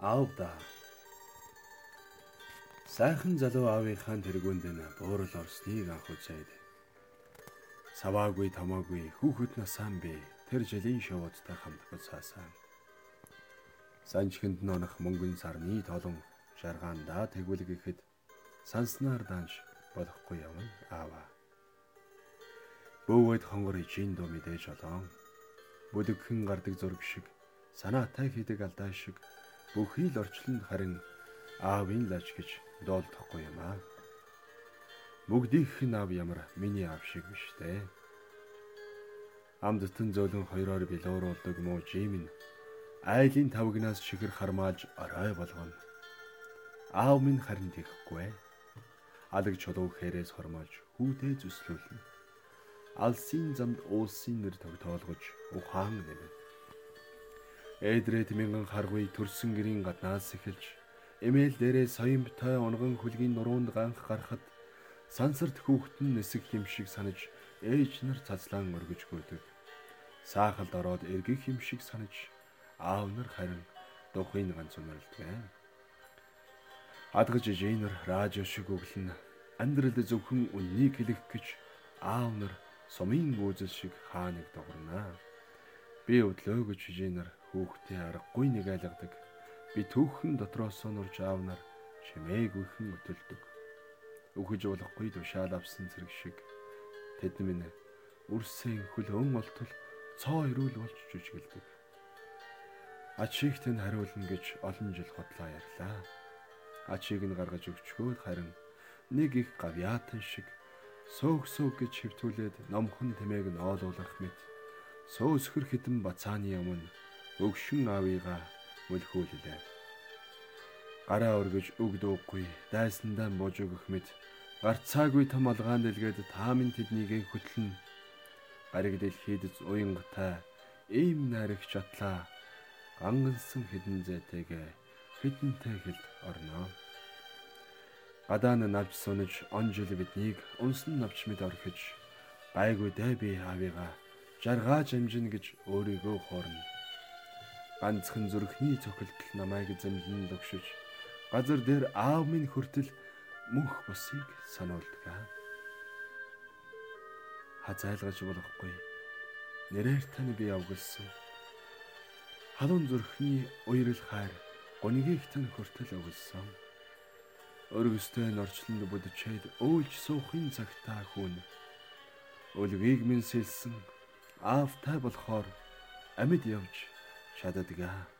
Аав да. Сайхан залуу аавынхаа тэргүүнд нь буурал орсныг анх үзээд. Саваагүй тамаагүй хүүхэд насаан би тэр жилийн шоудтай хамт буцаасан. Санчхэнд нонох мөнгөн сарны толон шаргаандаа тэгвэл гэхэд санснаар данж болохгүй явна аава. Бөөд хонгор ижийн дөө мэдээж олоон. Бүдэгхэн гардаг зураг шиг санаатай хийдэг алдаа шиг бүхий л орчлон харин аавын лаж гэж доолдохгүй юм аа. Бүгдийнх нь аав ямар миний аав шиг биш дээ. Амдтан зөөлөн хоёроор билууруулдаг муу жим нь айлын тавгнаас чихэр хармааж орой болгоно. Аав минь харин тэхгүй. Алаг чулуу хэрээс хормож хүүтэй зүслүүлнэ. Алсын замд уулсын нэр тогтоолгож ухаан нэмэн. Эдрээд мянган харгуй төрсөн гэрийн гаднаас эхэлж эмээл дээрээ соён битой онгон хүлгийн нуруунд ганх гарахад сансарт хүүхдэн нисэх юм шиг санаж ээж нар цацлаан өргөж гүйдэг. Саахалд ороод эргэх юм шиг санаж аав нар харин духын ганц үнэрлдэг. Адгаж ижийнэр радио шиг өглөн амьдралд зөвхөн үннийг хэлэх гэж аав нар сумын гүйцэл шиг хааныг догорнаа. Би өдлөө гэж ижийнэр хүүхдээ аргагүй нэг айлгадаг. Би түүхэн дотроос нурж аав нар чимээгүйхэн өтөлдөг. Үхэж болохгүй тушаал авсан зэрэг шиг тэд минь үрсэн хөлөн олтол цоо ирүүл болж жүжиглдэг. Ачиг тань хариулна гэж олон жил хотлоо ярьлаа. Ачиг нь гаргаж өгчгөөд харин нэг их гавьяатан шиг сөг сөг гэж хөвтүүлээд номхон тэмээг нь оолуулах мэт сөөсхөр хитэн бацааны өмнө өгшин аавыгаа мөлхүүллээ. Гараа өргөж үг дуугүй дайсандаа бууж өгөх мэт гарцаагүй том алгаан дэлгээд таамын тэднийг хөтлөн гариг дэлхийд уянгатай ийм найрагч атлаа гангансан хідэн зээтэйгээ хідэнтэй хэлд орноо. Гадаа нь навч сунаж он жил биднийг унсан навч мэд орхиж гайгүй дэ би аавыгаа жаргааж амжина гэж өөрийгөө хоорно. Ганцхан зүрхний цохилтол намайг зэмлэн лөгшөж газар дээр аав минь хүртэл мөнх бусыг сануулдаг. Хазайлгаж болохгүй. Нэрээр тань би авгалсан халуун зүрхний уярал хайр гонигийг тань хүртэл өгсөн. Өргөстэй норчлонд бүдчээд өөлж суухын цагтаа хүн өлгийг минь сэлсэн аавтай болохоор амьд явж شاید دیگه.